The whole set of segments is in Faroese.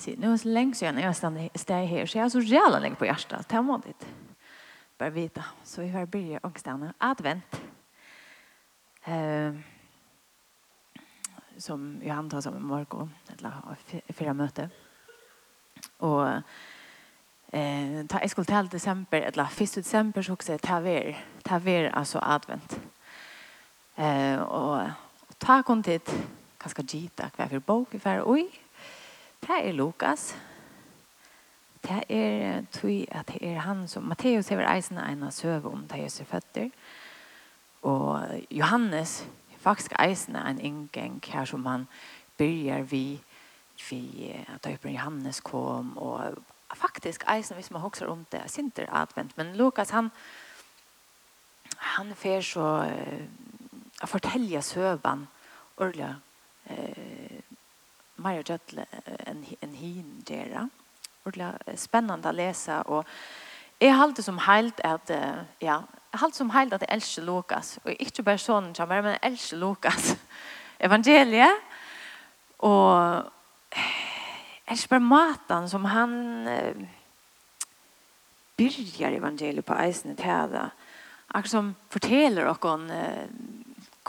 Så nu är det så länge sedan jag stannade steg här så jag är så jävla länge på hjärtat. Det här måndet. Bara vita. Så vi har börjat ångstanna advent. Eh, som jag antar som Marco. morgon. Eller fyra möte. Och eh, ta, jag skulle ta december. Eller först december så också. Ta ver. Ta ver alltså advent. Eh, och, och ta kontit. Kanske gita. Kvar för bok. Kvar oj. Det er Lukas. Det er tui at det er han som... Matteus hever eisen en av søve om det er føtter. Og Johannes faktisk eisen en ingen her som han byrjar vi vi at døperen Johannes kom og faktisk eisen hvis man hokser om det sinter advent men Lukas han han fer så uh, fortelja søvan orla eh mer dødle enn en hin gjøre. Og det er spennende å lese, og jeg har alltid som heilt at, ja, jeg som heilt at jeg elsker Lukas, og ikke bare sånn men jeg elsker Lukas evangeliet, og jeg elsker bare maten som han eh, byrjar evangeliet på eisen til det. Akkurat som forteller dere eh,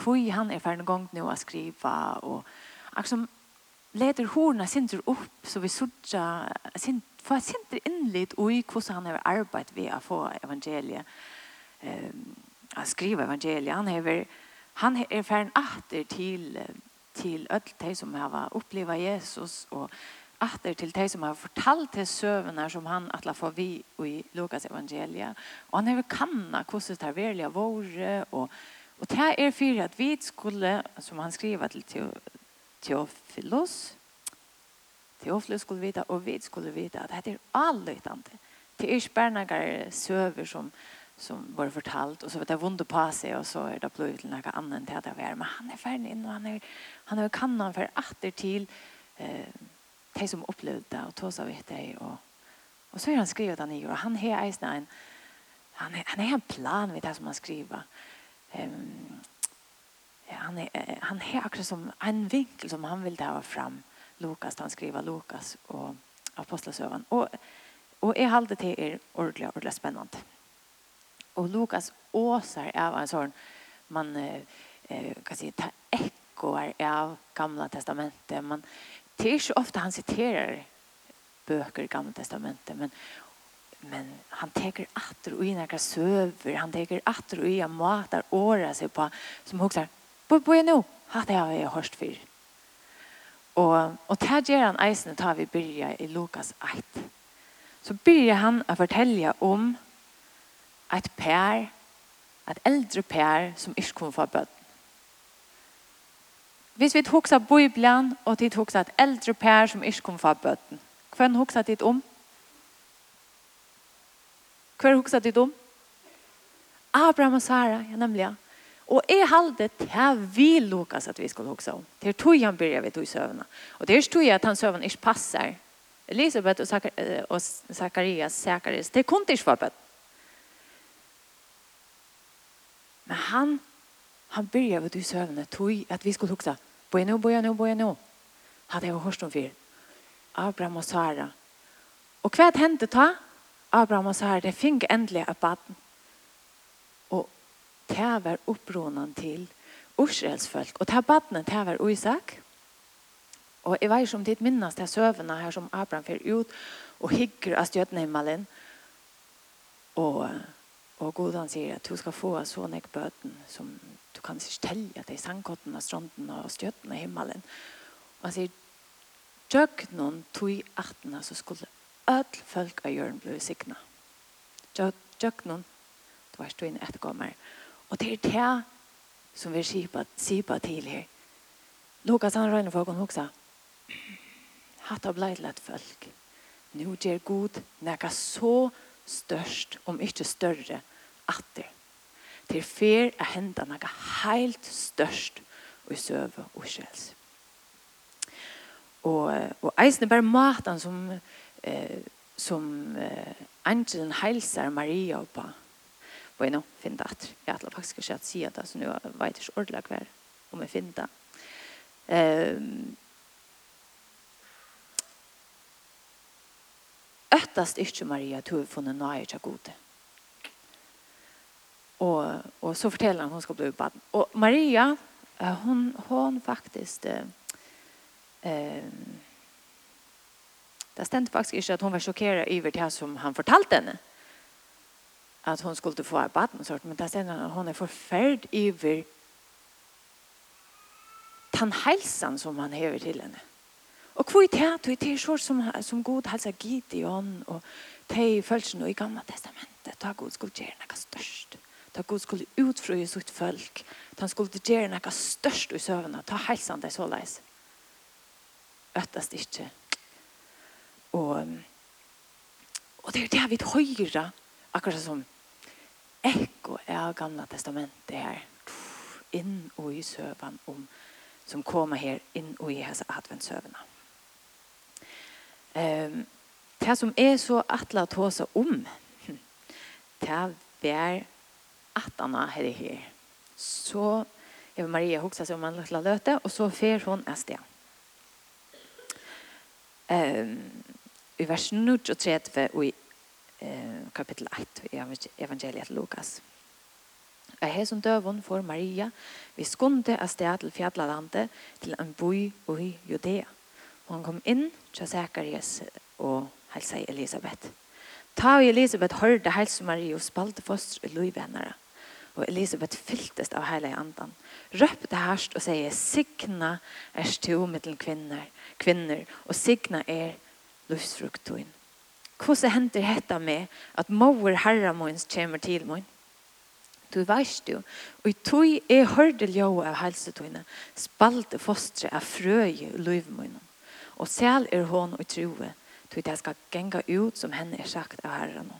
hvor han er ferdig gang nå å skrive, og akkurat som leder horna sinter opp så vi sudja sint, for sinter innlitt og i hvordan han har arbeid ved å få evangeliet eh, å skrive evangeliet han, hever, han er ferden atter til til öll de som har uppleva Jesus og atter til de som har fortalt til søvner som han atla få vi i Lukas evangelia. Og han har kanna hvordan det er velja våre og, og det er fyrir at vi skulle, som han skriver til, til Teofilos. Teofilos skulle vita och vi skulle vita att det är allöjtande. Det är spärnagar söver som som var fortalt och så vet jag vond på sig och så är det blivit till några annan till det var men han är färdig in och han är han har kannan för åter till eh de som upplevde och tog sig vet det. och och så är han skrivit han i och han har en han är, han är en plan vid det som han skriver. Ehm um, han, är, han har akkurat som en vinkel som han vill ta fram Lukas, han skriver Lukas och apostlasövan Och, och är håller till er ordentligt, ordentligt spännande. Och Lukas åsar av en sån man eh, kan säga ta ekkoar av gamla testamentet. Man, det är så ofta han citerar böcker i gamla testamentet, men men han teker åter och i några söver, han teker åter och i matar åra sig på som också Hvor bor jeg nå? Hatt jeg har jeg hørt før Og, og det gjør han eisen tar vi byrja i Lukas 1. Så byrja han å fortelle om et pær, et eldre pær som ikke kom fra bøtt Hvis vi hoksa Bibelen og tid hoksa et eldre pær som ikke kom fra bøtten, hva er hoksa ditt om? Hva er hoksa ditt om? Abraham og Sara, ja nemlig, ja. Og jeg halde til vi Lukas at vi skulle också. Det er tog han byrja vi tog søvna. Og det er tog jag att hans sövna inte passar. Elisabeth og, Zakar og Zakarias, Zakarias, det kunne ikke vara bøtt. Men han, han byrja vi tog søvna tog at vi skulle också. Börja nu, börja nu, börja nå. Hadde jeg hört om fyr. Abraham og Sara. Og hva hendte ta? Abraham og Sara, det fikk endelig et baden det var opprånen til Israels folk. Og det badene det var Isak. Og jeg vet som ditt minnes til søvende her som Abraham fyrer ut og hygger av stjøtnehemmelen. Og, og god han sier at du skal få sånne bøten som du kan ikke telle til det er av og stjøtten himmelen. Og han sier, Jøgnon tog artene så skulle öll folk av jorden bli sikna. noen, det var stående etterkommer. Jøgnon, Og det er det som vi sier til her. Lukas han røyner folk og hoksa. Hatt av blei til et folk. Nu gjør god nega så størst, om ikke større, at det. Til fer er henda nega heilt størst og søve og sjels. Og, og eisen er bare maten som, eh, som eh, angelen heilser Maria og på. Og jeg nå finner det jag har faktiskt ska säga att säga det så nu vet jeg ikke ordentlig kvar om jeg finner det. ehm Øttast ikke Maria at hun har funnet nøye til gode. Og, og så forteller han hun skal bli baden. Og Maria, hon, hon faktisk... Eh, det stendte faktisk ikke at hun var sjokkeret over det som han fortalte henne att hon skulle få ett barn sånt. Men där sen hon är förfärd över den hälsan som han hever till henne. Och kvar i teat det er så som, som god hälsa git i hon och te i följsen och i gamla testamentet. Ta god skulle gjøre noe störst. Ta god skulle utfrøye sitt folk. han skulle gjøre noe störst i søvnene. Ta helsen där så läs. Öttast inte. Och, och det är det vi höjra akkurat som ekko av gamla testamentet her inn og i søvan om som kommer her inn og i hese adventsøvna. Um, det som er så atla tåsa om det er at han er her. Så Eva Maria hoksa seg om han løtla løte, og så fer hon er sted. Um, I vers 33 og i kapitel 1 i evangeliet Lukas. Og her som døven får Maria vi skunde av sted til fjallandet til en by i Judea. Hun kom inn til Zacharias og helsa Elisabeth. Ta og Elisabeth hørte helse Maria og spalte foster i løyvennere. Og Elisabeth fyltes av hele andan. Røpte herst og sier, Signa er stå mittel kvinner, kvinner og signa er løsfruktøyen hvordan henter dette med at mor herre måns kommer til mån? Du veist jo, og i tog er hørte ljå av helsetøyene, spalte fostre av frøy og løyvmøyene. Og selv er hon og troe, tog det skal genga ut som henne er sagt av herren.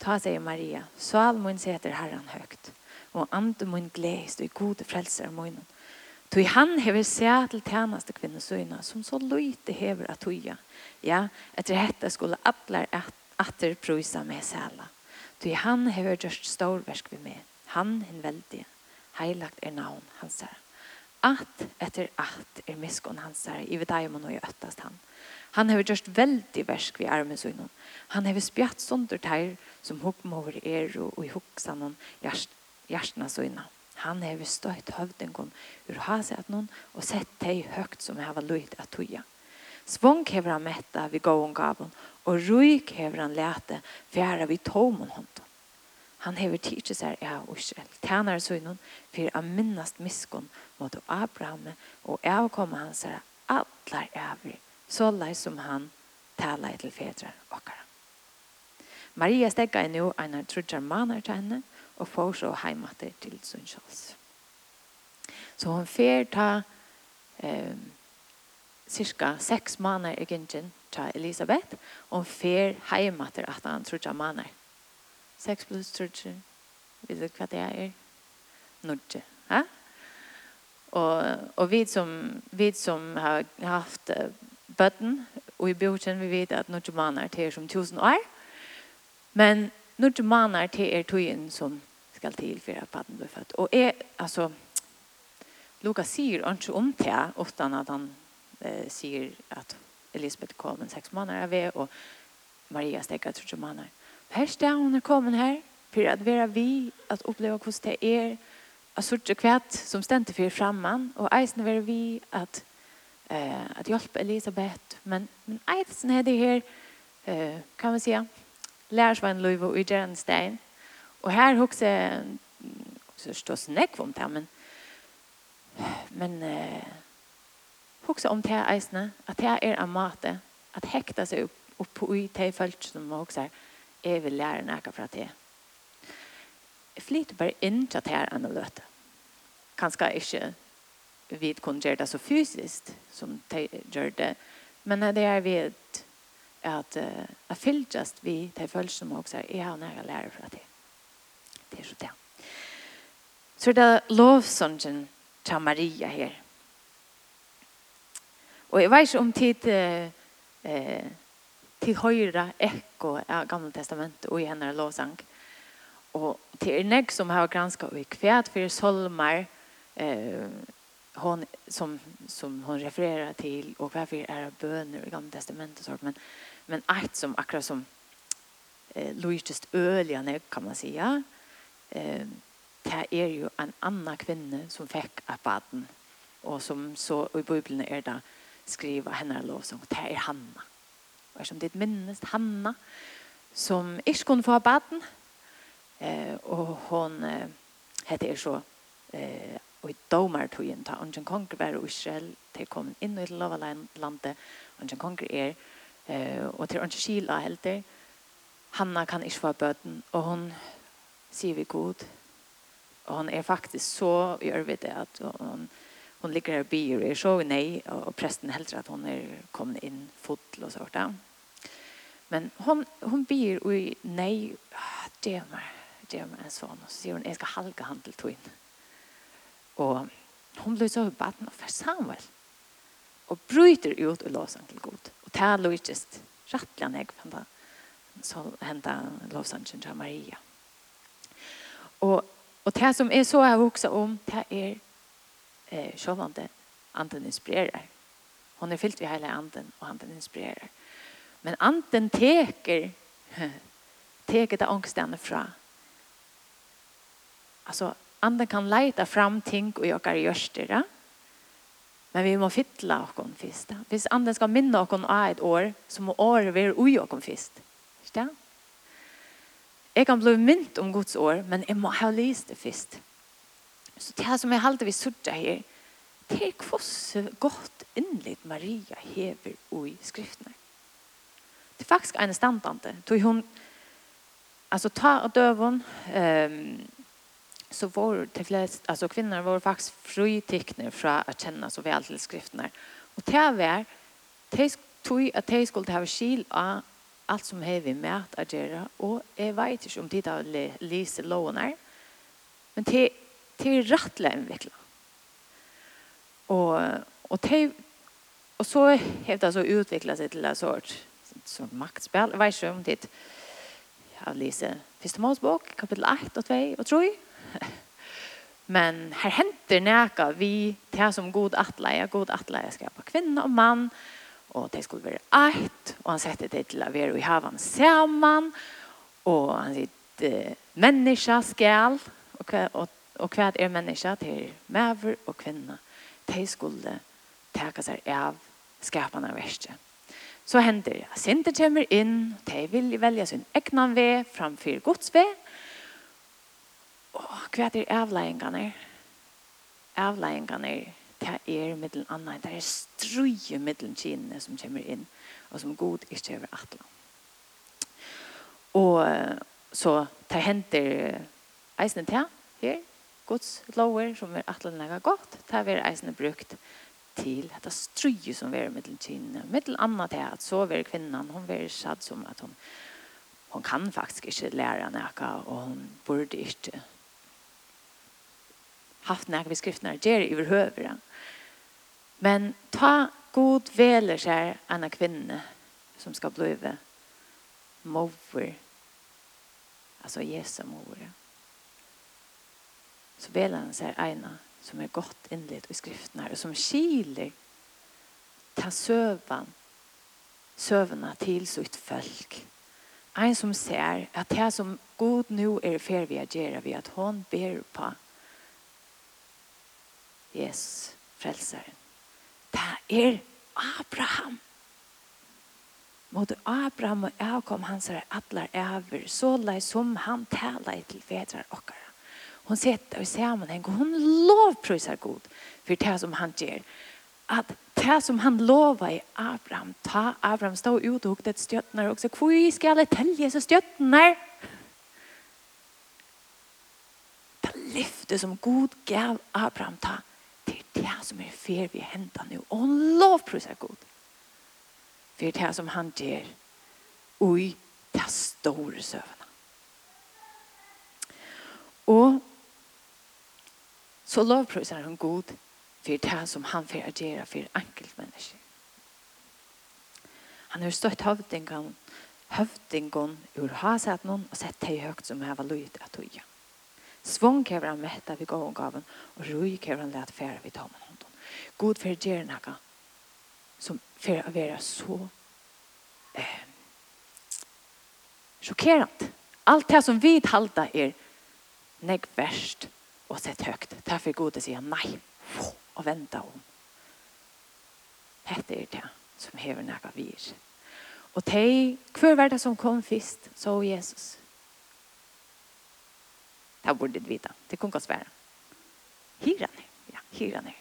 Ta seg Maria, sval mun seter herren høgt, og ande mun gleist og gode frelser av munnen, Tui han hever seg til tjeneste kvinnesøyna som så løyte hever at tuja. Ja, etter hette skulle atler atter prøysa med sæla. Tui han hever gjørst storversk vi med. Han hin veldig. Heilagt er navn hans her. At etter at er miskon hans her. I ved deg må noe øttast han. Han hever gjørst veldig versk vi armesøyna. Han hever spjatt sonder teir som over er og i hukksanon hjertna søyna. Han hever støyt høvdingon ur hasetnon og sett tei høgt som heva løyt at tuja. Svong hever han metta vi gåon gavon, og ruik hever han lete fjæra vi tomon hånden. Han hever tidsi sær av Israel, tænare søgnon, for a minnast miskon mot Abraham, og avkomma han sær allar avri, så lai som han tala til fedrar okkara. Maria stegga er nu einar trudjar manar til henne, og får så heimater til Sundsjals. Så hun fer ta eh, cirka seks måneder i Gingen til Elisabeth, og hun fer heimater at han tror ikke måneder. Seks pluss tror ikke, vet du hva det er? Nordje, ja? Og, og vi som, vi som har haft bøtten, og i bjørsen vi vet at nordje måneder til er som tusen år, men nordje måneder til er togjen som skal til for at barnet blir født. Og jeg, altså, Lukas sier ikke om det, utan at han eh, sier at Elisabeth kom en seks måneder av ved, og Maria stekker tre måneder. Her står hun er kommet her, for at vi er vi, at oppleve hvordan det er, at sorte kvæt som stendte for framman, og eisen er vi at, eh, at hjelpe Elisabeth, men, men eisen er det her, eh, kan man si, lærersvann Løyvo i Gjernstegn, Och här så står näck om det, men men eh, också om det här eisne, att det här är en mate, att häkta sig upp, opp på i te felt som också är, jag vill lära näka för att bare inn til in her enn här løte. Kanskje ikke vi kunne gjøre det så fysiskt som de gjør det, men det är vi att, att, att fylltast vi til følelsen som också är, jeg har nära lära för att det Det er så det. Så det er lovsongen til Maria her. Og jeg vet ikke om tid eh, til høyre ekko av Gamle Testamentet og i henne lovsang. Og til er nek som har gransket og i kvæt for solmar eh, hon, som, som hon refererar til og hva for er bøner i Gamle Testamentet. Sort, men, men eit som akkurat som eh, lojtest ølige kan man säga eh, det er jo en annan kvinne som fikk et baden, og som så i Bibelen er det skriva henne lovsång, det er Hanna. Og som det minnes Hanna, som ikke kunne få baden, eh, og hon eh, heter er så eh, og i domartøyen ta Ongen Konger var i Israel, de kom inn i Lavalandet, Ongen Konger er, eh, og til Ongen Kila helter, Hanna kan ikke få bøten, og hun sier vi god. Og han er faktisk så gjør vi det at hon, hon ligger her og by og er så nei, og presten helter at hon er kommet inn fotl og sånt. Men hon, hon byr og nei, det er meg, det er meg en sånn. Og så sier hun, jeg skal halga han til tog Og hun blir så baden og for Samuel. Og bryter ut og låser til god. Og det er lykkes rettelig han jeg, så hentet lovsangen til Maria. Mm Og, og det som er så jeg hoksa om, det er eh, sjåvande anden inspirerar. Hon er fyllt ved hela anden og anden inspirerar. Men anden teker teker det ångstene fra. Alltså anden kan leita fram ting och jag gör Men vi må fylla och kon. Hvis anden ska minna och kon ett år så må året vi och kon fist. Förstår? Jeg kan bli mynt om Guds år, men jeg må ha lyst det først. Så det som jeg halte vi sørger her, det er hvordan godt innlitt Maria hever i skriftene. Det er faktisk en standante. Tog hun, altså ta av døven, um, så var det flest, altså kvinner var faktisk fritikne fra å kjenne så vel til skriftene. Og det var, det tog at de skulle ha skil av allt som har vi med att göra och jag vet inte om det har läst loven men det är rätt lämvikla och och det och så hävdar så utvecklas sig till en sorts så maktspel vet inte om det har läser första Mosebok kapitel 1 och 2 och 3 men här henter näka vi til som god atleie, god attleja skapa kvinna och man og det skulle være eit, og han sette det til å være i havan saman, og han sitt eh, menneska skal, og hva, og, og hva er menneska til maver og kvinna, de skulle teka seg av skapene av verste. Så hender det, Sinter kommer inn, de vil velja sin egnan ved framfor Guds ved, og hva er avleggingene? Avleggingene er det er middelen annet, det er strøye middelen kinene som kommer inn, og som god ikke over atlan. Og så det henter eisene til her, Guds lover som er atlan laga godt, det er eisene brukt til at det som er middelen kinene. Middelen annet er at så er kvinnan, hun er satt som at hun, hun kan faktisk ikke lære noe, og hun burde ikke haft några vi skriftna ger i överhuvud. Men ta god veler sig en kvinna som ska bli mover. Alltså Jesu mover. Så veler han sig ena som är gott inlett i skrifterna och som skiler ta sövan sövna till sitt folk. En som ser att det som god nu är för vi att göra vi att hon ber på Jesus, frelseren. Det er Abraham. Mot Abraham og kom hans er atler æver, så lei som han tala til fedrar okkara. Hon setter i sammenheng, og hon lovprøysar god for det som han gjør. At det som han lova i Abraham, ta Abraham stå ut og hukte et stjøtner, og så hvor skal jeg telje så stjøtner? Det lyfte som god gav Abraham ta det som er fer vi hentar nu. Og hun lovprisar god. For det som han ger ui ta store søvna. Og så lovprisar han god for det som han fer agera for enkeltmennesker. Han har stått høvdingen høvdingen ur hasatnon og sett det høyt som heva løyt at høyja. Svång kever han mätta vid gåvgaven och roj kever han lät färra vid tommen honom. God för det som för att vara så eh, chockerande. Alt det som vi halda er nägg verst og sett högt. Därför god att säga nei, og venta om. Hette er det som hever naka vir. Og teg, hver var det som kom först, så Jesus. Det borde du vita. Det kunde gå svära. Hyra ner. Ja, hyra ner.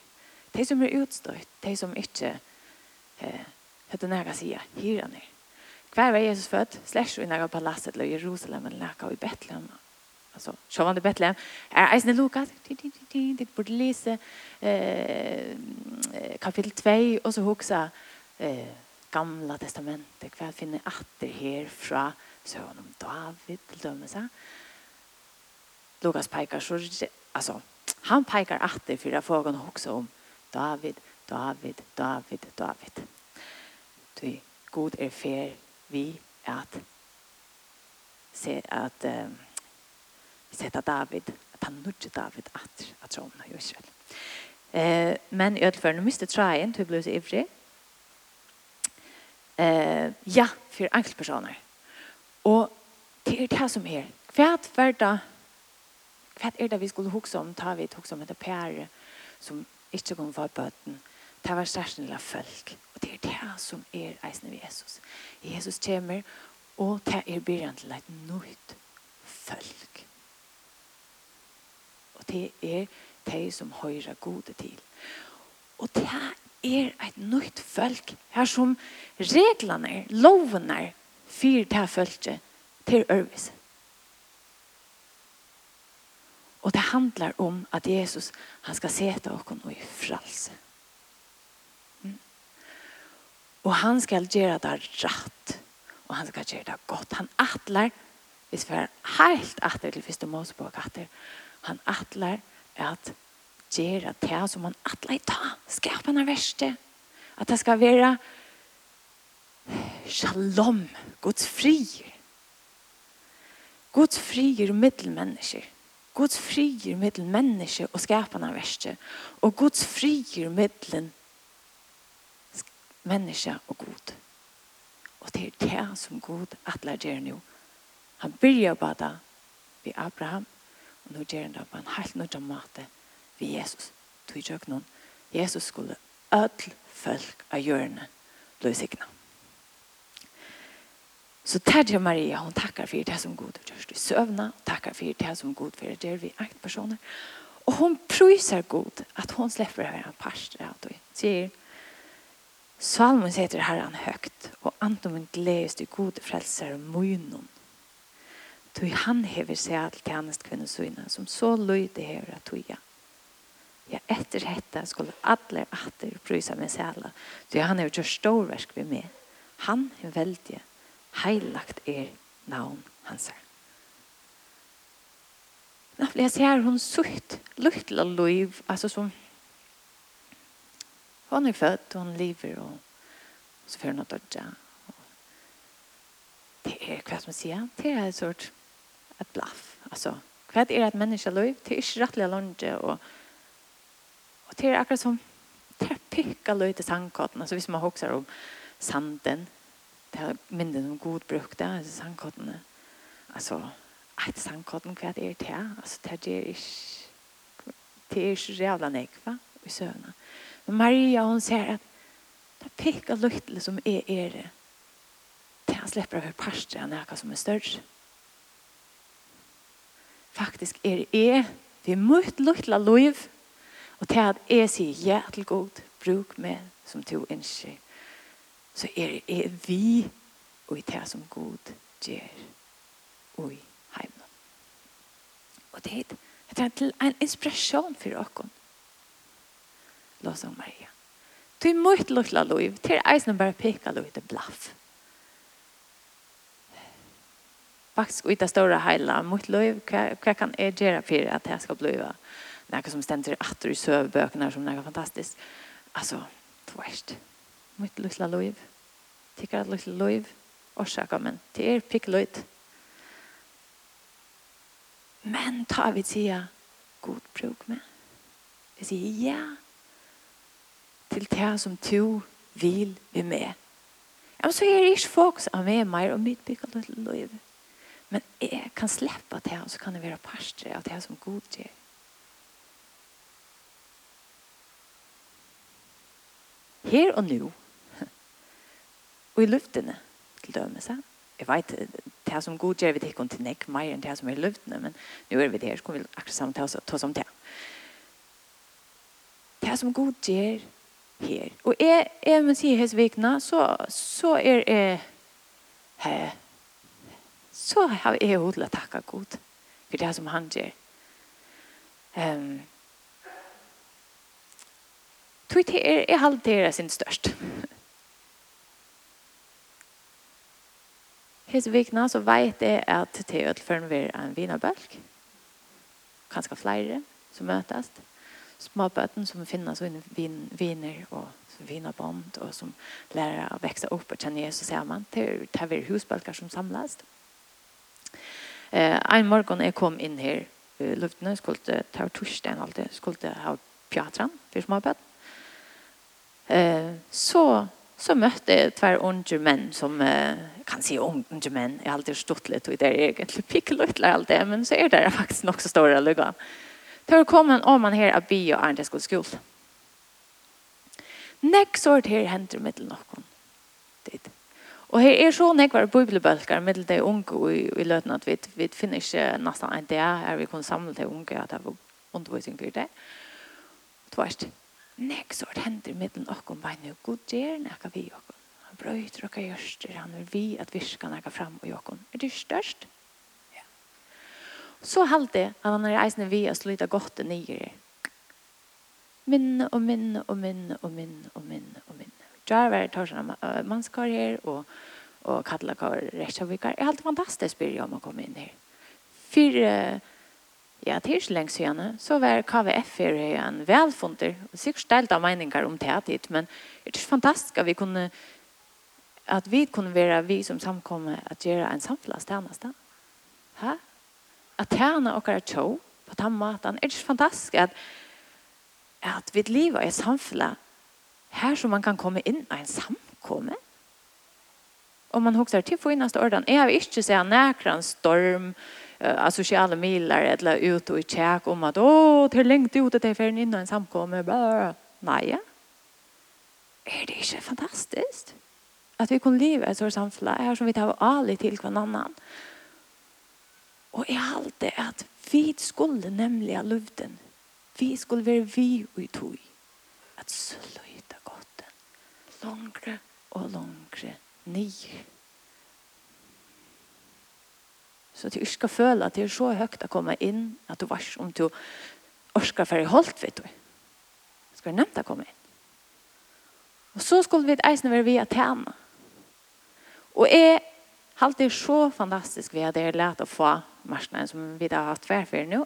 De som är utstött, de som inte eh, hette några säga, hyra ner. Kvar var Jesus född, släsch i nära palatset i Jerusalem eller nära i Betlehem. Alltså, så var det Betlehem. Är eisen Lukas, det borde läsa eh, kapitel 2 och så huxa eh, gamla testamentet. Kvar finner atter här från sönen om David till dömelsen. Lukas pekar så alltså han pekar att det för frågan också om David, David, David, David. Du god är fair vi att se att uh, sätta David att han nudge David att att trona i Israel. Eh men i alla nu måste try in to blues every. Eh ja, för enkelpersoner. Och det är det som är. Kvärt värda hva er det vi skulle huske om, ta vi et huske om etter pære, som ikke kom for bøten. Det var særlig av folk. Og det er det som er eisen ved Jesus. Jesus kommer, og det er begynt til et nytt folk. Og det er de som høyrer gode til. Og det er et nytt folk her som reglene, lovene, fyrt her folket til øvelse. Och det handlar om att Jesus han ska sete och komma i fralse. Mm. Och han skal göra det rätt. Och han skal göra det gott. Han atler, hvis vi er helt atler til første Mosebok atter. Han atler at gjøre det som han atler i ta. Skapa den verste. At det skal være shalom, Guds frier. Guds frier og middelmennesker. Guds frier mittlen menneske og skapende verste, og Guds frier mittlen menneske og god. Og det er det som god atler gjør nå. Han begynner på det ved Abraham, og nå gjør han det på en helt nødvendig måte ved Jesus. Tog noen. Jesus skulle ødel folk av hjørnet bli. Så Terje Maria, hon tackar för det som god och görs i sövna. Tackar för det som god för det är vi akt personer. Och hon prysar god att hon släpper över en pastor. Och säger, Salmon heter Herren högt och antomen gläds du gode frälsare munnen. Tui han hever seg all til hans kvinnesyna som så løyde hever at tuja. Ja, etter hetta skulle alle atter prysa med seg alla. Tui han hever gjør storversk ved meg. Han er veldig heilagt er navn hans er. Nå blir jeg ser hun sutt, luttla liv, altså som hon er født, hon lever, og så får hun å dødja. Det er hva som sier, det er en sort et blaff, altså. Hva er et menneske liv? Det er ikke rettelig lunge, og, og det er akkurat som det er pikka liv til sandkotten, altså hvis man hokser om sanden, det er mindre om god bruk det er sangkottene altså et sangkotten hva det er altså det er ikke det er ikke rævla nekva i søvnene. men Maria hun ser at det er pikk som er er det Det han slipper over parstre han er som er større faktisk er det er vi mot mye lyktelig liv. Og til at jeg sier ja til god bruk meg som to innskjer så er, er vi og i det som god gjør og i heimen. Og det er, det er en inspirasjon for åkken. Lås om Maria. Du er mye lukkla liv, til eisen bare peka liv til blaff. Faktisk ut av store heila, mot liv, hva, kan jeg gjøre for at jeg skal bli noe som stender atter i søvbøkene som noe fantastisk. Altså, det var mitt lilla liv. Tikkar lilla loiv orsaka, men det er pikk pikkløyt. Men ta vi tida god bruk med. Jeg sier ja til det som du vil vi med. Ja, men så er det ikke fokus av meg mer og mitt bygget liv. Men jeg kan slippe det, og så kan det være parstre av det som god gjør. Her og nå, Og i luftene, til dømes. Jeg vet, det som god gjør vi ikke til nekk mer enn det som er i luftene, men nå er vi der, så kommer vi akkurat sammen til oss og ta oss om det. Det som god gjør her. Og jeg, jeg må si hans vikna, så, så er jeg he, Så har jeg hodet til å takke god for det som han gjør. Um, Tui er, jeg halterer sin størst. Hes vikna så vet jeg at det er for en vir en vinabølg. Kanskje flere som møtes. Småbøten som finnes under vin, viner og vinabånd og som lærer å vekse opp og kjenne Jesus sammen. Det er er husbølger som samles. Eh, en morgen jeg kom inn her i luftene, skulle ta torsdagen alltid, skulle ha pjatran for småbøten. Eh, så, så møtte jeg tver unge menn som eh, kan si unge menn är alltid stort lite och det er egentlig pikkelutler allt det, men så är det faktiskt nok så stora lukka. Det kom om man här av by och andre skulle skuld Nek så er det her henter middel noen. Dit. Og så när var bibelbølger med de unga og i, i løten vi, vi finner inte nästan en det her vi kunne samla de unga att det var undervisning för det. Og tvert. Nek så er det henter nu. God gjerne ikke vi och brøyter og gjørster han er vi at vi skal nægge fram og jokken. Er det størst? Ja. Så halte det at han er eisende vi at sluta godt og nyer. Minne og minne og minne og minne og minne og minne. Jeg var tar sånne mannskar og, og, og kattelakar rettjavikar. er helt fantastisk bryr jeg om å komme inn her. Fyre Ja, det er ikke lenge siden, så var KVF er en velfunder, og sikkert stelt av meninger om det, men det er fantastisk at vi kunne att vi kunne være vi som samkommer att göra en samfällastjänst. Hæ? At tjene och att tro på den maten är det fantastiskt att, att vi lever i samfälla här som man kan komma in i en samkomme. Om man husker till for innan ordan är vi inte säga näkran storm av sociala miler eller ut og i tjekk om att å, til är ut at jeg är inn en innan en samkomme. Bara, nej. Är det inte fantastiskt? At vi kunne leve et sånt samfunn her som vi tar alle til hverandre. Og jeg halte at vi skulle nemlig ha luften. Vi skulle være vi og i tog. At sløyta godt. Langre og langre nye. Så at du ikke skal føle at det er så høyt å komme inn at du vars om du orsker for å holde, vet du. Det skal være nevnt å komme inn. Og så skulle vi eisne være vi å tjene. Og jeg har det så fantastisk ved at det er lett å få marsjene som vi har hatt hver for nå.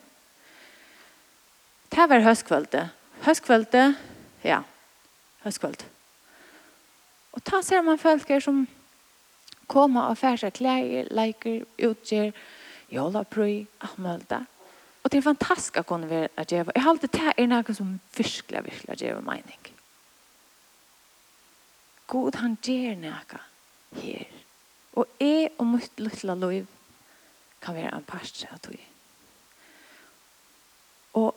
Det var høstkvølte. Høstkvølte, ja, høstkvølte. Og da ser man folk som kommer og færre klær, leker, utgjør, jola, prøy, ahmølda. Og det er fantastisk å kunne være at jeg var. Jeg har alltid det er noe som virkelig, virkelig gjør mening. God han gjør noe her. Og jeg og mitt lilla liv kan være en parst av tog. Og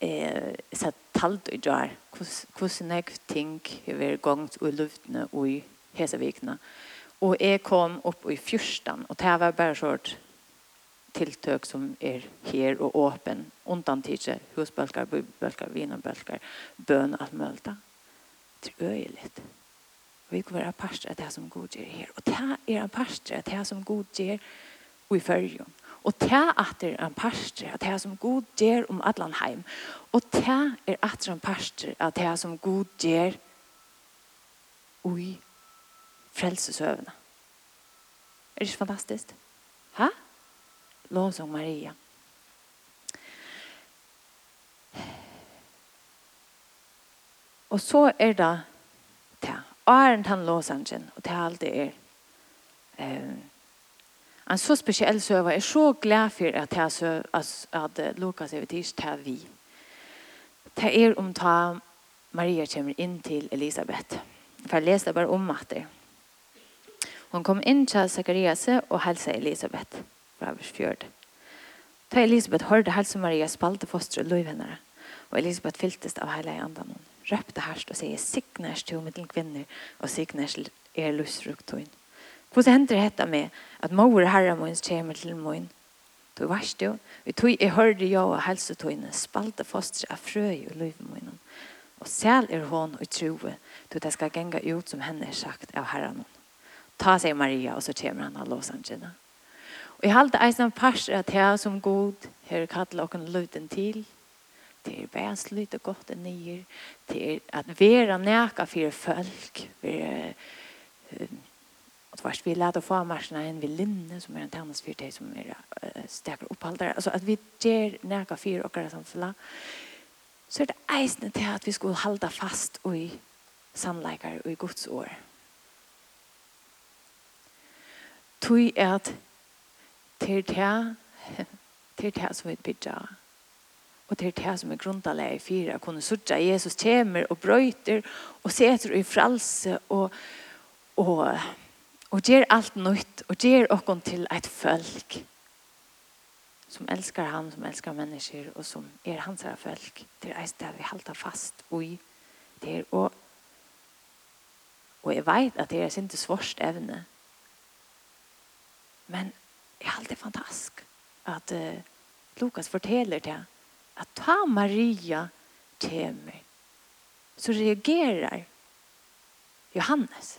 eh, så talt og gjør hvordan jeg ting har vært gongt i luftene og i hesevikene. Og jeg kom opp i fyrstan, og det var bare sånn tiltøk som er her og åpen, undan tidse, husbølger, bøybølger, vinerbølger, bøn, og alt mulig. Det er øyelig. Det Vi kan være pastor av det som god gjør her. Og det er en pastor av det som god gjør i følgen. Og det er en pastor av det som god gjør om Adlan heim. Og det er atter en pastor av det som god gjør i frelsesøvende. Er det ikke fantastisk? Hæ? Lovsang Maria. Og så er det Arent han låsangen, og det er alt det er. Um, en så spesiell søver, er så glad for at, jeg så, at, at Lukas er vidt til vi. Det er om ta Maria kommer inn til Elisabeth. For jeg leste bare om at det. Hon kom inn til Zacharias og helse Elisabeth fra vers 4. Da Elisabeth hørte hälsa Maria spalte foster og lov henne, og Elisabeth fylltes av hele andan henne røpte herst og sier signers til mitt kvinner og signers er lustfruktoin. Hvordan hender dette med at mor herre min kommer til min? Du varst jo, vi tog i hørde jo og helsetøyene spalte foster av frø i livet min. Og selv er hon og troe til det skal genga ut som henne er sagt av herren. Ta seg Maria og så kommer han av låsangene. Og jeg halte eisen av parser at jeg som god her kattel og løyden til – det er bare lite gott godt enn nyer, til at vera näka for folk, vi att og vars vi lærte å få marsjene inn ved Linne, som er en tennis for deg som er stekker oppholdere. Altså at vi gjør nækka for dere samfunnet, så er det eisende til at vi skulle halda fast i sannleikere og i Guds år. Tui er at til det, til det som vi bidrar, Og det er det som er grunntalega i fyra, kunne sørge Jesus kommer og brøyter og seter i fralse og, og, og gjør alt nytt og gjør okkon til et folk som elskar han, som elskar mennesker og som er hans her folk. Det er det sted vi halter fast i det er og og jeg vet at det er sin svårst evne men jeg er alltid fantastisk at uh, Lukas forteller det att ta Maria till mig så reagerar Johannes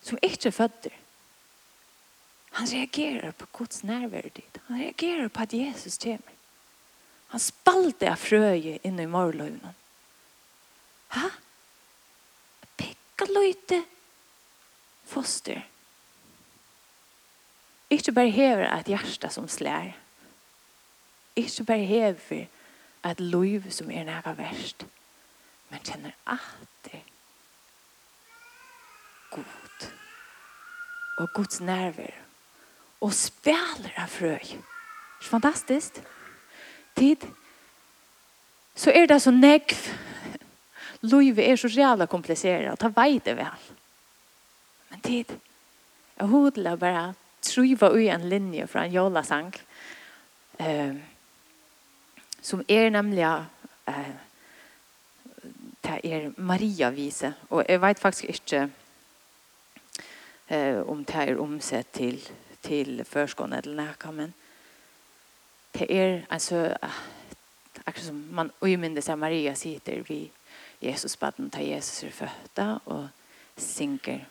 som ikke er fødder. Han reagerar på Guds nærvær dit. Han reagerar på at Jesus till mig. Han spalte av frøye inne i morgonlöjnen. Ha? Pekka løyte foster. Ikke bare hever et hjerte som slær, Ikke bare hever at liv som er nære verst, men kjenner alltid god. Og Guds nerver. Og spiller av frøy. Det er fantastisk. Tid. Så er det så negv. Livet er så jævla og Ta vei det vel. Men tid. Jeg hodler bare tryva ui en linje fra en jåla sang. Um, som er nemlig eh, det er Maria vise og jeg vet faktisk ikke eh, om det er omsett til til förskån eller nækka, men det är alltså akkurat som man ojminde seg Maria sitter vid Jesus baden ta Jesus er fötta och synker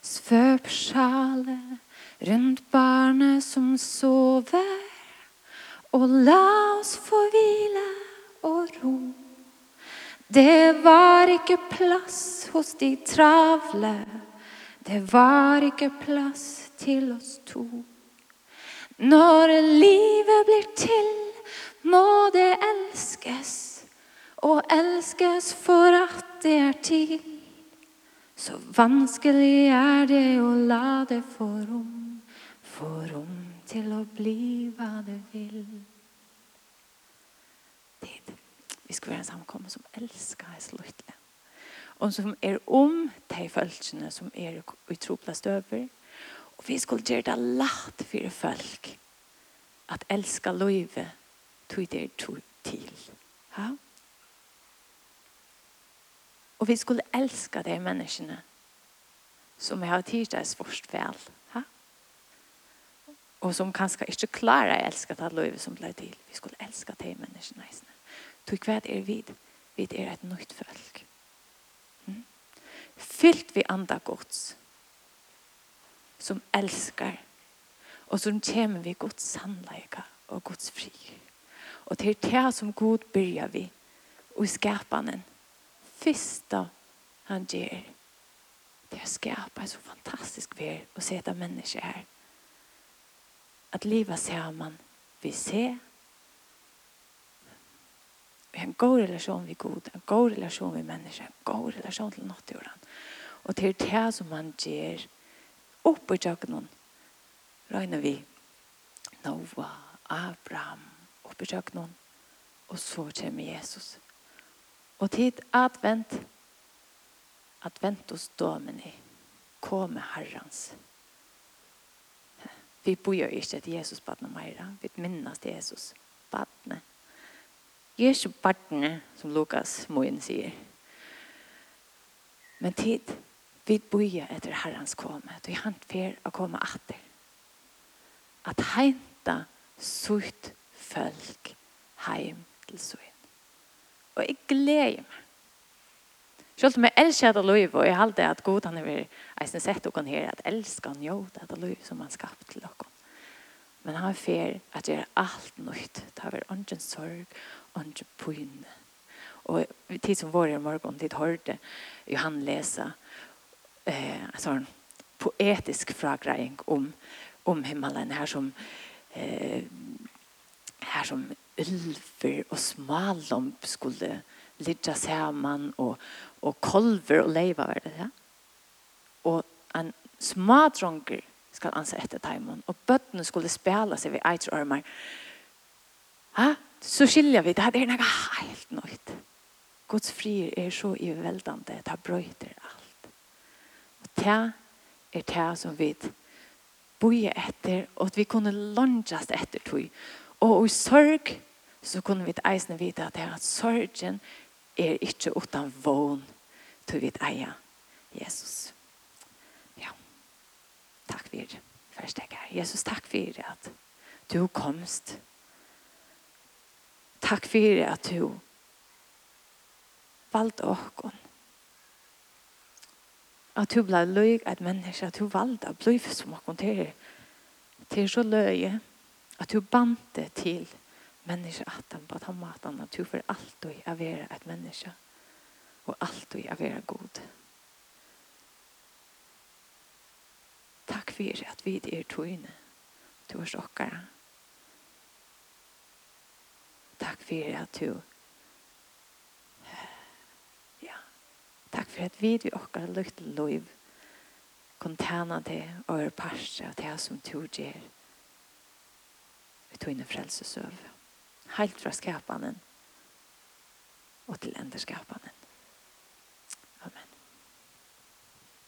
Svöp sjale runt barnet som sover. Og la oss få hvile og ro. Det var ikke plass hos de travle. Det var ikke plass til oss to. Når livet blir til, må det elskes. Og elskes for at det er til. Så vanskelig er det å la det få rom, få rom til å bli hva du vil. Tid. Vi ska vara en samkomma som älskar slutligen. Och som är om de følelsene som är i tropla över. Och vi ska gjøre det lagt for folk att älska løyve tog det tog till. Ja? Och vi skulle älska de människorna som har tidigt först vel. Ja och som kanske ikke klarer att elske det løyve som ble till. Vi skulle älska de menneskene. i hva er vid. Vid er ett nytt folk. Mm. Fylt vi andre gods som älskar och som kommer vi gods sannleika och Guds fri. Och til det som god börjar vi og i skapanen. Han ger det är skapa så fantastisk värld och sätta människor här at livet sammen vi ser. Vi har en god relasjon vi god, en god relasjon vi mennesker, en god relasjon til nattjorden. Og til det som man gjør opp i tjøkkenen, regner vi Noah, Abraham, opp i tjøkkenen, og så kommer Jesus. Og tid advent, adventus domini, komme herrens. Vi bor ikke til Jesus badne meira. Vi minnes til Jesus badne. Jesus badne, som Lukas Moen sier. Men tid, vi bor etter Herrens komme. Du er han fer å komme atter. At heinta sutt folk heim til søgn. Og jeg gleder meg Selv om jeg elsker dette livet, og jeg halte at god han er eisen sett dere her, at elsker han jo dette livet som han skapt til dere. Men han fer at gjøre alt nytt. Det har vært ånden sorg, ånden pyn. Og tid som vår i morgen, tid hørte Johan lese eh, en sånn poetisk fragreiing om, om himmelen her som eh, her som ulver og smalomp skulle ligga saman og, og kolver og leiva var det ja? og en smadronger skal ansa etter timon og bøttene skulle spela seg ved eitre armar ha? så skilja vi det er noe helt nøyt Guds frier er så iveldande det brøyter alt og det er det som vi boje etter og at vi kunne lunjast etter tog og i sorg så kunne vi eisne vite at det er at sorgen er er ikke utan vån til vi eier Jesus. Ja. Takk for det. Første jeg Jesus, takk for det at du komst. Takk for det at du valgte åkken. At du ble løg et menneske, at du valgte å bli som åkken til. Til så løg at du bante til menneske han på at han mat han for alt og å være et menneske og alltid å være god. Takk for at vi er tøyne til oss okkara. Takk for at du ja, takk for at vi er okkara lukt loiv kontana til og er av det som du gjør i tøyne frelsesøve helt fra skapanen og til enderskapanen.